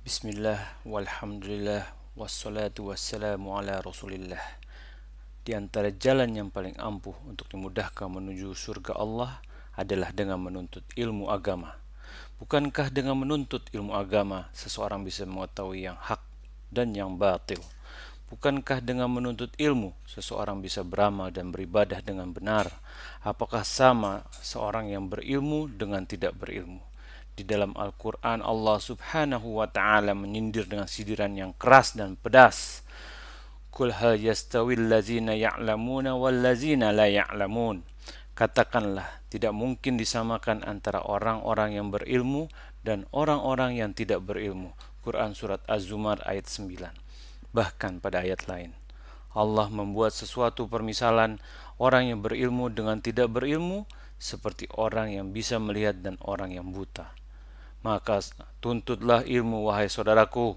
Bismillah, walhamdulillah, wassalatu wassalamu ala rasulillah. Di antara jalan yang paling ampuh untuk dimudahkan menuju surga Allah adalah dengan menuntut ilmu agama. Bukankah dengan menuntut ilmu agama seseorang bisa mengetahui yang hak dan yang batil? Bukankah dengan menuntut ilmu seseorang bisa beramal dan beribadah dengan benar? Apakah sama seorang yang berilmu dengan tidak berilmu di dalam Al-Quran Allah subhanahu wa ta'ala menyindir dengan sindiran yang keras dan pedas. Kul hal yastawil lazina ya'lamuna wal lazina la ya'lamun. Katakanlah tidak mungkin disamakan antara orang-orang yang berilmu dan orang-orang yang tidak berilmu. Quran Surat Az-Zumar ayat 9 Bahkan pada ayat lain. Allah membuat sesuatu permisalan orang yang berilmu dengan tidak berilmu seperti orang yang bisa melihat dan orang yang buta. Maka tuntutlah ilmu wahai saudaraku.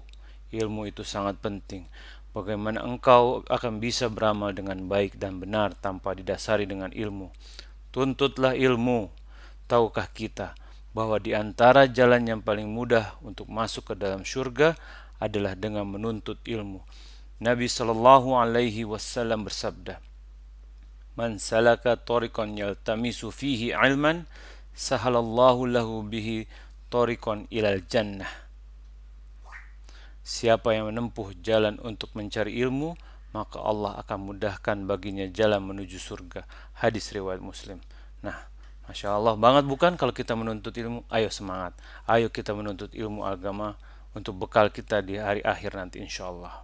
Ilmu itu sangat penting. Bagaimana engkau akan bisa beramal dengan baik dan benar tanpa didasari dengan ilmu? Tuntutlah ilmu. Tahukah kita bahwa di antara jalan yang paling mudah untuk masuk ke dalam surga adalah dengan menuntut ilmu. Nabi Shallallahu Alaihi Wasallam bersabda, "Man salaka tariqan yaltamisu fihi ilman, sahalallahu lahu bihi torikon ilal jannah. Siapa yang menempuh jalan untuk mencari ilmu, maka Allah akan mudahkan baginya jalan menuju surga. Hadis riwayat Muslim. Nah, Masya Allah banget bukan kalau kita menuntut ilmu? Ayo semangat. Ayo kita menuntut ilmu agama untuk bekal kita di hari akhir nanti insya Allah.